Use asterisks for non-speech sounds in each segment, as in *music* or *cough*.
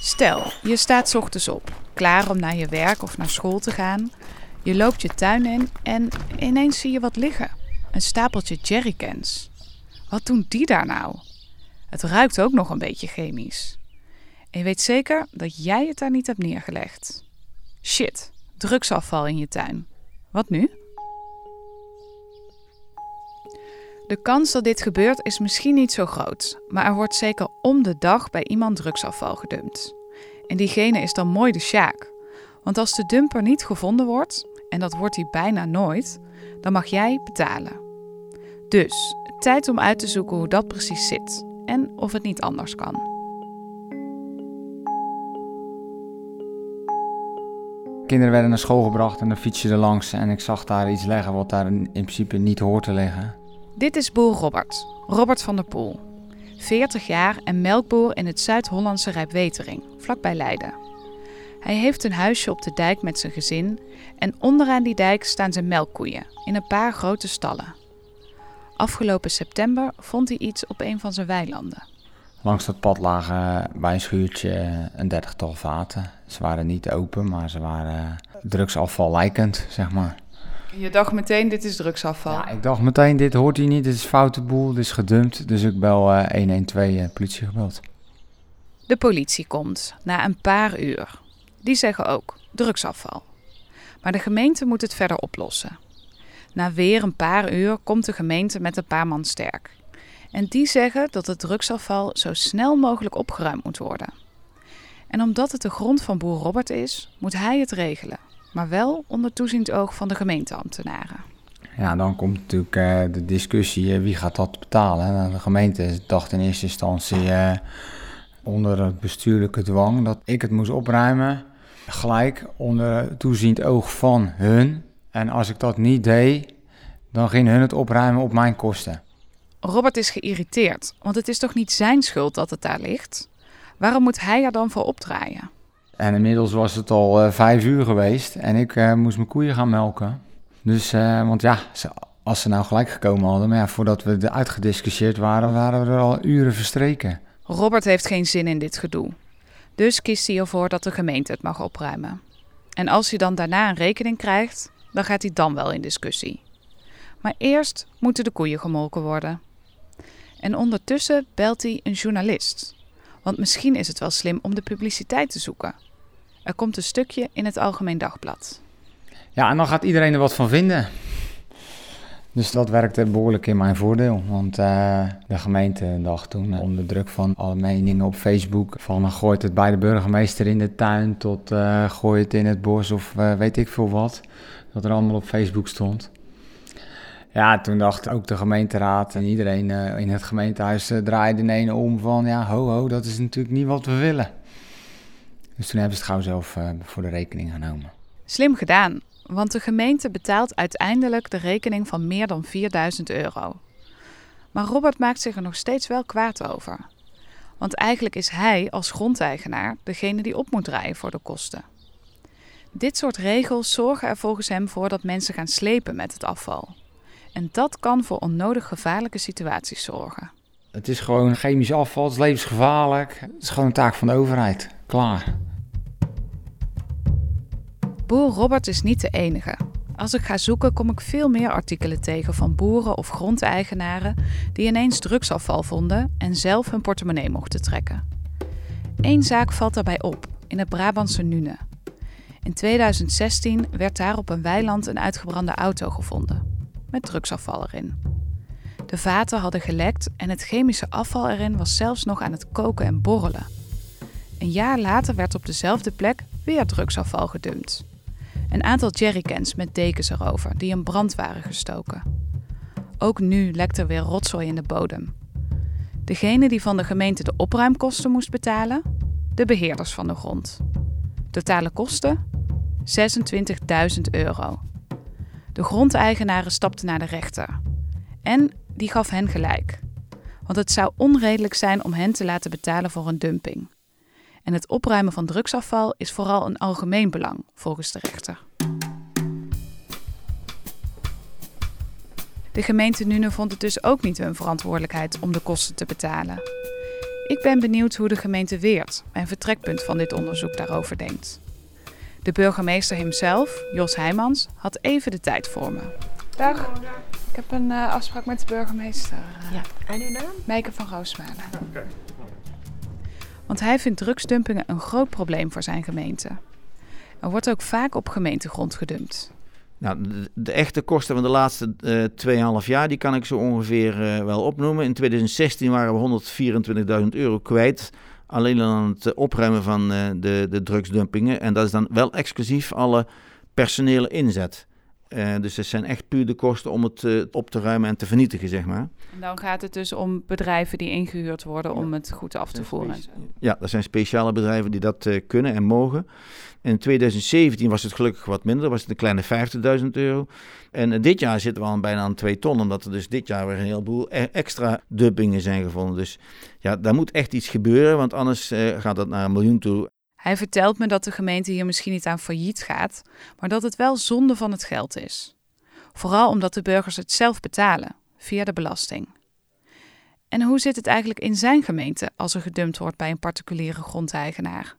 Stel, je staat ochtends op, klaar om naar je werk of naar school te gaan. Je loopt je tuin in en ineens zie je wat liggen. Een stapeltje jerrycans. Wat doen die daar nou? Het ruikt ook nog een beetje chemisch. En je weet zeker dat jij het daar niet hebt neergelegd. Shit, drugsafval in je tuin. Wat nu? De kans dat dit gebeurt is misschien niet zo groot, maar er wordt zeker om de dag bij iemand drugsafval gedumpt. En diegene is dan mooi de sjaak. Want als de dumper niet gevonden wordt, en dat wordt hij bijna nooit, dan mag jij betalen. Dus tijd om uit te zoeken hoe dat precies zit en of het niet anders kan. Kinderen werden naar school gebracht en dan fiets je er langs en ik zag daar iets liggen wat daar in principe niet hoort te liggen. Dit is boer Robert, Robert van der Poel. 40 jaar en melkboer in het Zuid-Hollandse Rijpwetering, vlakbij Leiden. Hij heeft een huisje op de dijk met zijn gezin en onderaan die dijk staan zijn melkkoeien in een paar grote stallen. Afgelopen september vond hij iets op een van zijn weilanden. Langs dat pad lagen bij een schuurtje een dertigtal vaten. Ze waren niet open, maar ze waren drugsafval lijkend, zeg maar. Je dacht meteen, dit is drugsafval. Ja, ik dacht meteen, dit hoort hier niet, dit is foute boel, dit is gedumpt. Dus ik bel eh 112, eh, politie gebeld. De politie komt na een paar uur. Die zeggen ook drugsafval. Maar de gemeente moet het verder oplossen. Na weer een paar uur komt de gemeente met een paar man sterk. En die zeggen dat het drugsafval zo snel mogelijk opgeruimd moet worden. En omdat het de grond van boer Robert is, moet hij het regelen. Maar wel onder toeziend oog van de gemeenteambtenaren. Ja, dan komt natuurlijk eh, de discussie, eh, wie gaat dat betalen? Nou, de gemeente dacht in eerste instantie eh, onder het bestuurlijke dwang dat ik het moest opruimen. Gelijk onder toeziend oog van hun. En als ik dat niet deed, dan ging hun het opruimen op mijn kosten. Robert is geïrriteerd, want het is toch niet zijn schuld dat het daar ligt? Waarom moet hij er dan voor opdraaien? En inmiddels was het al eh, vijf uur geweest en ik eh, moest mijn koeien gaan melken. Dus, eh, want ja, als ze nou gelijk gekomen hadden, maar ja, voordat we eruit gediscussieerd waren, waren we er al uren verstreken. Robert heeft geen zin in dit gedoe. Dus kiest hij ervoor dat de gemeente het mag opruimen. En als hij dan daarna een rekening krijgt, dan gaat hij dan wel in discussie. Maar eerst moeten de koeien gemolken worden. En ondertussen belt hij een journalist. Want misschien is het wel slim om de publiciteit te zoeken. Er komt een stukje in het Algemeen Dagblad. Ja, en dan gaat iedereen er wat van vinden. Dus dat werkte behoorlijk in mijn voordeel. Want eh, de gemeente dacht toen, eh, onder druk van alle meningen op Facebook, van uh, gooit het bij de burgemeester in de tuin tot eh gooi het in het bos of weet ik veel wat. Dat er allemaal op Facebook stond. Ja, toen dacht ook de gemeenteraad en iedereen eh, in het gemeentehuis eh, draaide in ene om van, ja, ho ho, dat is natuurlijk niet wat we willen. Dus toen hebben ze het gauw zelf eh, voor de rekening genomen. Slim gedaan, want de gemeente betaalt uiteindelijk de rekening van meer dan 4000 euro. Maar Robert maakt zich er nog steeds wel kwaad over. Want eigenlijk is hij als grondeigenaar degene die op moet draaien voor de kosten. Dit soort regels zorgen er volgens hem voor dat mensen gaan slepen met het afval. En dat kan voor onnodig gevaarlijke situaties zorgen. Het is gewoon chemisch afval, het is levensgevaarlijk. Het is gewoon een taak van de overheid. Klaar. Boer Robert is niet de enige. Als ik ga zoeken, kom ik veel meer artikelen tegen van boeren of grondeigenaren die ineens drugsafval vonden en zelf hun portemonnee mochten trekken. Eén zaak valt daarbij op, in het Brabantse Nune. In 2016 werd daar op een weiland een uitgebrande auto gevonden, met drugsafval erin. De vaten hadden gelekt en het chemische afval erin was zelfs nog aan het koken en borrelen. Een jaar later werd op dezelfde plek weer drugsafval gedumpt. Een aantal jerrycans met dekens erover die in brand waren gestoken. Ook nu lekt er weer rotzooi in de bodem. Degene die van de gemeente de opruimkosten moest betalen? De beheerders van de grond. Totale kosten? 26.000 euro. De grondeigenaren stapten naar de rechter. En die gaf hen gelijk. Want het zou onredelijk zijn om hen te laten betalen voor een dumping. En het opruimen van drugsafval is vooral een algemeen belang, volgens de rechter. De gemeente Nune vond het dus ook niet hun verantwoordelijkheid om de kosten te betalen. Ik ben benieuwd hoe de gemeente Weert, mijn vertrekpunt van dit onderzoek, daarover denkt. De burgemeester hemzelf, Jos Heijmans, had even de tijd voor me. Dag, ik heb een uh, afspraak met de burgemeester. Uh, ja. En uw naam? Meike van Roosmalen. Okay. Want hij vindt drugsdumpingen een groot probleem voor zijn gemeente. Er wordt ook vaak op gemeentegrond gedumpt. Nou, de, de, echte kosten van de laatste uh, 2,5 jaar, die kan ik zo ongeveer uh, wel opnoemen. In 2016 waren we 124.000 euro kwijt. Alleen aan het opruimen van uh, de, de drugsdumpingen. En dat is dan wel exclusief alle personele inzet. Uh, dus het zijn echt puur de kosten om het uh, op te ruimen en te vernietigen, zeg maar. En dan gaat het dus om bedrijven die ingehuurd worden om het goed af te voeren. Ja, dat zijn speciale bedrijven die dat uh, kunnen en mogen. In 2017 was het gelukkig wat minder, was het een kleine 50.000 euro. En dit jaar zitten we al bijna aan 2 ton, omdat er dus dit jaar weer een heleboel e-, extra dumpingen zijn gevonden. Dus ja, daar moet echt iets gebeuren, want anders gaat dat naar een miljoen toe. Hij vertelt me dat de gemeente hier misschien niet aan failliet gaat, maar dat het wel zonde van het geld is. Vooral omdat de burgers het zelf betalen, via de belasting. En hoe zit het eigenlijk in zijn gemeente als er gedumpt wordt bij een particuliere grondeigenaar?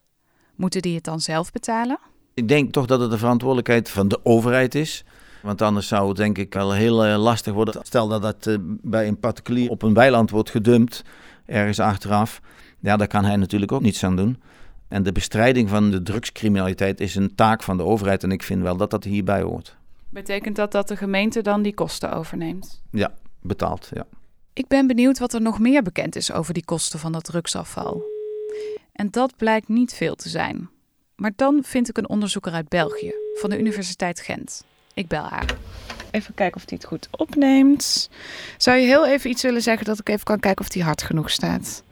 Moeten die het dan zelf betalen? Ik denk toch dat het de verantwoordelijkheid van de overheid is. Want anders zou het denk ik al heel uh, lastig worden. Stel dat dat uh, bij een particulier op een weiland wordt gedumpt, ergens achteraf. Ja, daar kan hij natuurlijk ook niets aan doen. En de bestrijding van de drugscriminaliteit is een taak van de overheid. En ik vind wel dat dat hierbij hoort. Betekent dat dat de gemeente dan die kosten overneemt? Ja, betaalt, ja. Ik ben benieuwd wat er nog meer bekend is over die kosten van dat drugsafval. En dat blijkt niet veel te zijn. Maar dan vind ik een onderzoeker uit België, van de Universiteit Gent. Ik bel haar. Even kijken of hij het goed opneemt. Zou je heel even iets willen zeggen dat ik even kan kijken of die hard genoeg staat?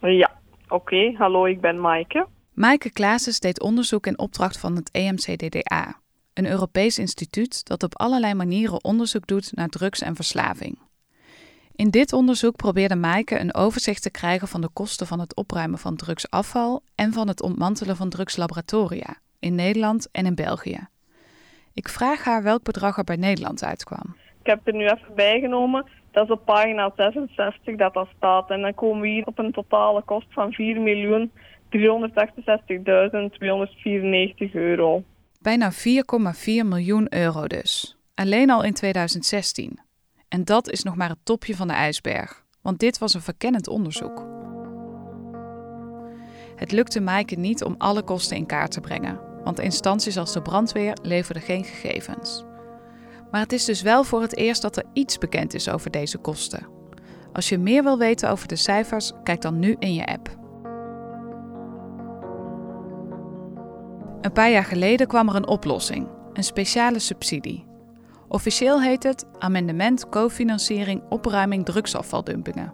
Ja, Oké, okay, hallo, ik ben Maaike. Maaike Klaases deed onderzoek in opdracht van het EMCDDA, een Europees instituut dat op allerlei manieren onderzoek doet naar drugs en verslaving. In dit onderzoek probeerde Maaike een overzicht te krijgen van de kosten van het opruimen van drugsafval en van het ontmantelen van drugslaboratoria in Nederland en in België. Ik vraag haar welk bedrag er bij Nederland uitkwam. Ik heb er nu even bijgenomen. Dat is op pagina 66 dat dat staat. En dan komen we hier op een totale kost van 4.368.294 euro. Bijna 4,4 miljoen euro dus. Alleen al in 2016. En dat is nog maar het topje van de ijsberg. Want dit was een verkennend onderzoek. Het lukte Maaike niet om alle kosten in kaart te brengen. Want instanties als de brandweer leverden geen gegevens. Maar het is dus wel voor het eerst dat er iets bekend is over deze kosten. Als je meer wil weten over de cijfers, kijk dan nu in je app. Een paar jaar geleden kwam er een oplossing, een speciale subsidie. Officieel heet het Amendement Cofinanciering Opruiming Drugsafvaldumpingen.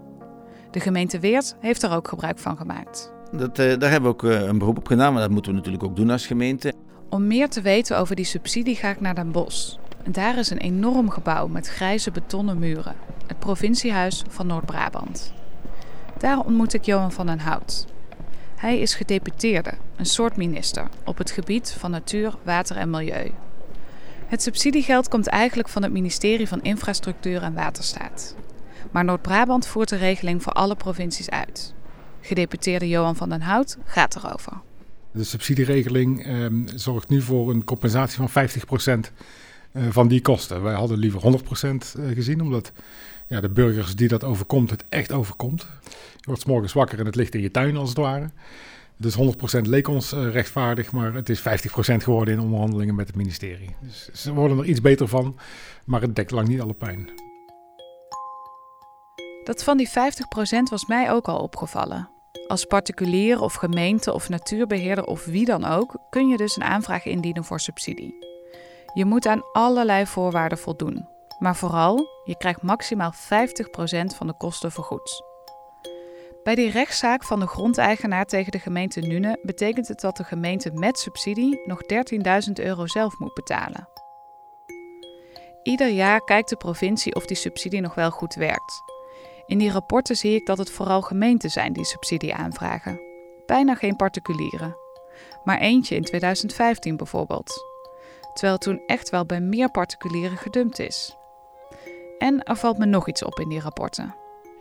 De gemeente Weert heeft er ook gebruik van gemaakt. Dat, uh, daar hebben we ook uh, een beroep op gedaan, maar dat moeten we natuurlijk ook doen als gemeente. Om meer te weten over die subsidie ga ik naar Den Bosch. Daar is een enorm gebouw met grijze betonnen muren, het provinciehuis van Noord-Brabant. Daar ontmoet ik Johan van den Hout. Hij is gedeputeerde, een soort minister, op het gebied van natuur, water en milieu. Het subsidiegeld komt eigenlijk van het ministerie van Infrastructuur en Waterstaat. Maar Noord-Brabant voert de regeling voor alle provincies uit. Gedeputeerde Johan van den Hout gaat erover. De subsidieregeling eh, zorgt nu voor een compensatie van 50 eh, van die kosten. Wij hadden liever 100% eh, gezien, omdat ja, de burgers die dat overkomt, het echt overkomt. Je wordt s morgens wakker en het ligt in je tuin als het ware. Dus 100% leek ons uh, rechtvaardig, maar het is 50% geworden in onderhandelingen met het ministerie. Dus ze worden er iets beter van, maar het dekt lang niet alle pijn. Dat van die 50% was mij ook al opgevallen. Als particulier of gemeente of natuurbeheerder of wie dan ook, kun je dus een aanvraag indienen voor subsidie. Je moet aan allerlei voorwaarden voldoen. Maar vooral, je krijgt maximaal 50% van de kosten vergoed. Bij die rechtszaak van de grondeigenaar tegen de gemeente Nune betekent het dat de gemeente met subsidie nog 13.000 euro zelf moet betalen. Ieder jaar kijkt de provincie of die subsidie nog wel goed werkt. In die rapporten zie ik dat het vooral gemeenten zijn die subsidie aanvragen. Bijna geen particulieren. Maar eentje in 2015 bijvoorbeeld terwijl het toen echt wel bij meer particulieren gedumpt is. En er valt me nog iets op in die rapporten.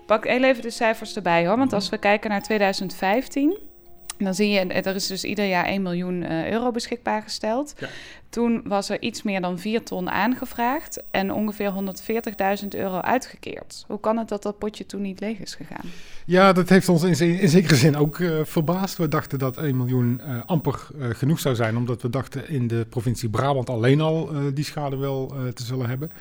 Pak even de cijfers erbij hoor, want als we kijken naar 2015, dan zie je, er is dus ieder jaar 1 miljoen uh, euro beschikbaar gesteld. Ja. Toen was er iets meer dan 4 ton aangevraagd en ongeveer 140.000 euro uitgekeerd. Hoe kan het dat dat potje toen niet leeg is gegaan? Ja, dat heeft ons in, in zekere zin ook uh, verbaasd. We dachten dat 1 miljoen uh, amper genoeg zou zijn, omdat we dachten in de provincie Brabant alleen al die schade wel te zullen hebben.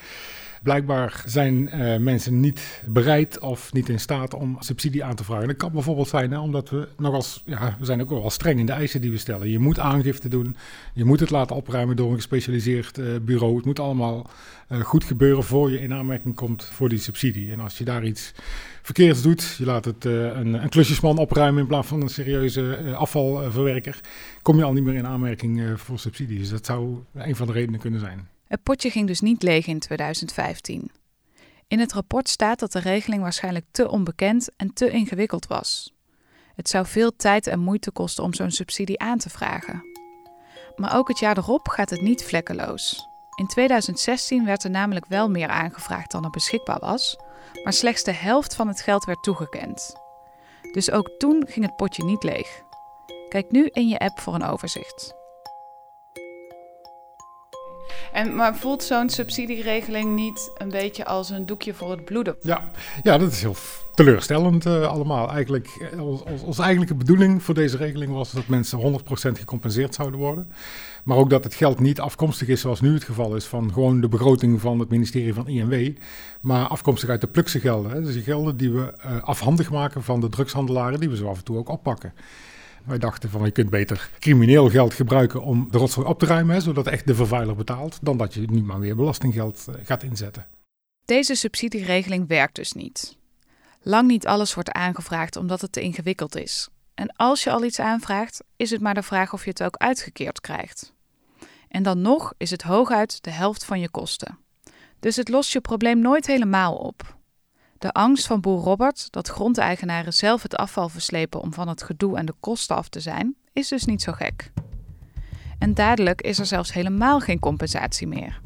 Blijkbaar zijn uh, mensen niet bereid of niet in staat om subsidie aan te vragen. Dat kan bijvoorbeeld zijn hè, omdat we nogals, ja, we zijn ook wel streng in de eisen die we stellen. Je moet aangifte doen, je moet het laten opruimen door een gespecialiseerd uh, bureau. Het moet allemaal uh, goed gebeuren voor je in aanmerking komt voor die subsidie. En als je daar iets verkeerds doet, je laat het een, een, klusjesman opruimen in plaats van een serieuze afvalverwerker, kom je al niet meer in aanmerking voor subsidie. Dus dat zou een van de redenen kunnen zijn. Het potje ging dus niet leeg in 2015. In het rapport staat dat de regeling waarschijnlijk te onbekend en te ingewikkeld was. Het zou veel tijd en moeite kosten om zo'n subsidie aan te vragen. Maar ook het jaar erop gaat het niet vlekkeloos. In 2016 werd er namelijk wel meer aangevraagd dan er beschikbaar was, maar slechts de helft van het geld werd toegekend. Dus ook toen ging het potje niet leeg. Kijk nu in je app voor een overzicht. En, maar voelt zo'n subsidieregeling niet een beetje als een doekje voor het bloeden? Ja, ja dat is heel teleurstellend uh, allemaal. Eigenlijk, eh, ons, onze eigenlijke bedoeling voor deze regeling was dat mensen 100% gecompenseerd zouden worden. Maar ook dat het geld niet afkomstig is, zoals nu het geval is, van gewoon de begroting van het ministerie van INW. Maar afkomstig uit de plukse gelden. Hè. Dus die gelden die we uh, afhandig maken van de drugshandelaren, die we zo af en toe ook oppakken. Wij dachten van je kunt beter crimineel geld gebruiken om de rotzooi op te ruimen, zodat echt de vervuiler betaalt, dan dat je nu maar weer belastinggeld eh, gaat inzetten. Deze subsidieregeling werkt dus niet. Lang niet alles wordt aangevraagd omdat het te ingewikkeld is. En als je al iets aanvraagt, is het maar de vraag of je het ook uitgekeerd krijgt. En dan nog is het hooguit de helft van je kosten. Dus het lost je probleem nooit helemaal op. De angst van boer Robert dat grondeigenaren zelf het afval verslepen om van het gedoe en de kosten af te zijn, is dus niet zo gek. En dadelijk is er zelfs helemaal geen compensatie meer.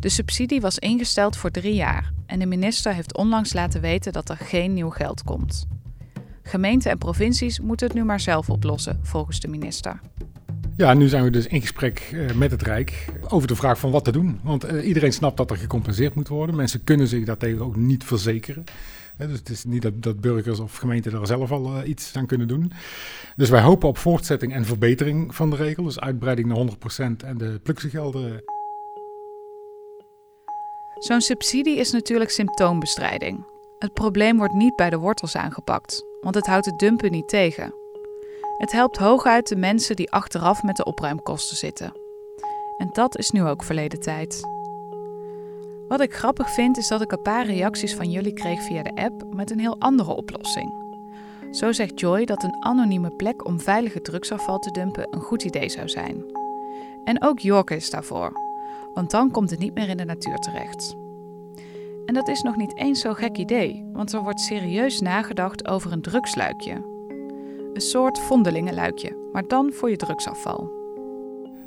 De subsidie was ingesteld voor drie jaar en de minister heeft onlangs laten weten dat er geen nieuw geld komt. Gemeenten en provincies moeten het nu maar zelf oplossen, volgens de minister. Ja, nu zijn we dus in gesprek uh, met het Rijk over de vraag van wat te doen. Want uh, iedereen snapt dat er gecompenseerd moet worden. Mensen kunnen zich daartegen ook niet verzekeren. Dus het is niet dat, dat, burgers of gemeenten daar zelf al iets aan kunnen doen. Dus wij hopen op voortzetting en verbetering van de regel. Dus uitbreiding naar 100% en de pluksegelden. Zo'n subsidie is natuurlijk symptoombestrijding. Het probleem wordt niet bij de wortels aangepakt, want het houdt het dumpen niet tegen. Het helpt hooguit de mensen die achteraf met de opruimkosten zitten. En dat is nu ook verleden tijd. Wat ik grappig vind is dat ik een paar reacties van jullie kreeg via de app met een heel andere oplossing. Zo zegt Joy dat een anonieme plek om veilige drugsafval te dumpen een goed idee zou zijn. En ook Jorke is daarvoor, want dan komt het niet meer in de natuur terecht. En dat is nog niet eens zo'n gek idee, want er wordt serieus nagedacht over een drugsluikje. Een soort vondelingenluikje, maar dan voor je drugsafval.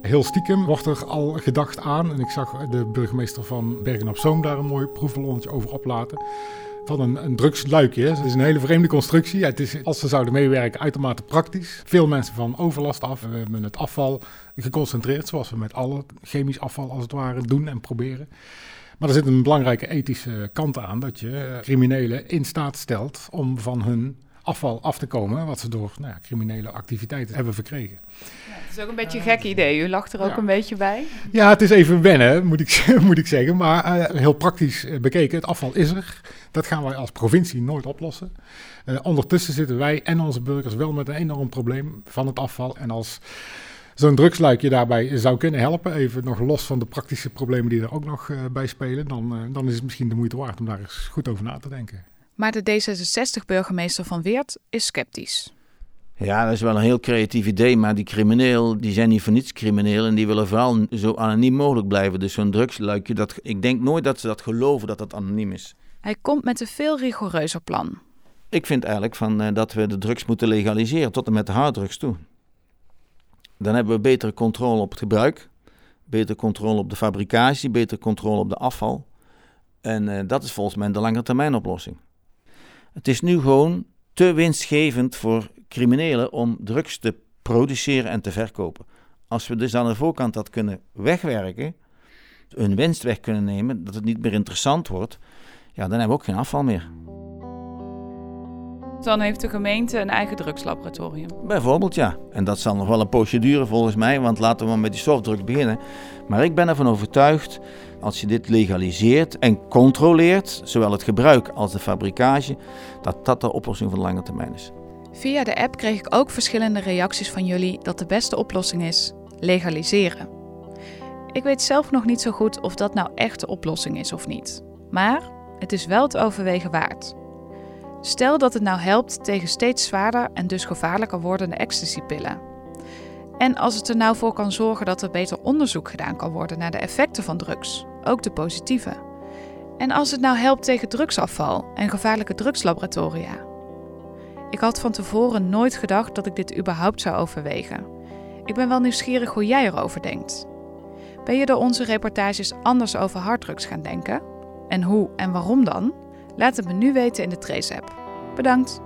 Heel stiekem wordt er al gedacht aan, en ik zag de burgemeester van Bergen op Zoom daar een mooi proefballonnetje over oplaten, van een, een drugsluikje. Het is een hele vreemde constructie. Het is, als ze zouden meewerken, uitermate praktisch. Veel mensen van overlast af. We hebben het afval geconcentreerd, zoals we met alle chemisch afval als het ware doen en proberen. Maar er zit een belangrijke ethische kant aan, dat je criminelen in staat stelt om van hun afval af te komen, wat ze door nou ja, criminele activiteiten hebben verkregen. Ja, het is ook een beetje een gek idee. U lacht er ook een beetje bij. Ja, het is even wennen, moet ik, *laughs* moet ik zeggen. Maar uh, heel praktisch eh, bekeken, het afval is er. Dat gaan wij als provincie nooit oplossen. Uh, ondertussen zitten wij en onze burgers wel met een enorm probleem van het afval. En als zo'n drugsluikje daarbij zou kunnen helpen, even nog los van de praktische problemen die er ook nog uh, bij spelen, dan, uh, dan is het misschien de moeite waard om daar eens goed over na te denken. Maar de D66-burgemeester van Weert is sceptisch. Ja, dat is wel een heel creatief idee, maar die crimineel, die zijn niet voor niets crimineel en die willen vooral zo anoniem mogelijk blijven. Dus zo'n drugsluikje, dat, ik denk nooit dat ze dat geloven dat dat anoniem is. Hij komt met een veel rigoureuzer plan. Ik vind eigenlijk van, uh, dat we de drugs moeten legaliseren, tot en met de harddrugs toe. Dan hebben we betere controle op het gebruik, betere controle op de fabricatie, betere controle op de afval. En uh, dat is volgens mij de lange termijn oplossing. Het is nu gewoon te winstgevend voor criminelen om drugs te produceren en te verkopen. Als we dus aan de voorkant dat kunnen wegwerken, een winst weg kunnen nemen, dat het niet meer interessant wordt, ja, dan hebben we ook geen afval meer. Dan heeft de gemeente een eigen drugslaboratorium. Bijvoorbeeld ja. En dat zal nog wel een procedure volgens mij, want laten we maar met die softdrugs beginnen. Maar ik ben ervan overtuigd, als je dit legaliseert en controleert, zowel het gebruik als de fabrikage, dat dat de oplossing voor de lange termijn is. Via de app kreeg ik ook verschillende reacties van jullie dat de beste oplossing is legaliseren. Ik weet zelf nog niet zo goed of dat nou echt de oplossing is of niet. Maar het is wel het overwegen waard. Stel dat het nou helpt tegen steeds zwaarder en dus gevaarlijker wordende ecstasypillen. En als het er nou voor kan zorgen dat er beter onderzoek gedaan kan worden naar de effecten van drugs, ook de positieve. En als het nou helpt tegen drugsafval en gevaarlijke drugslaboratoria. Ik had van tevoren nooit gedacht dat ik dit überhaupt zou overwegen. Ik ben wel nieuwsgierig hoe jij erover denkt. Ben je door onze reportages anders over harddrugs gaan denken? En hoe en waarom dan? Laat het me nu weten in de Trace-app. Bedankt!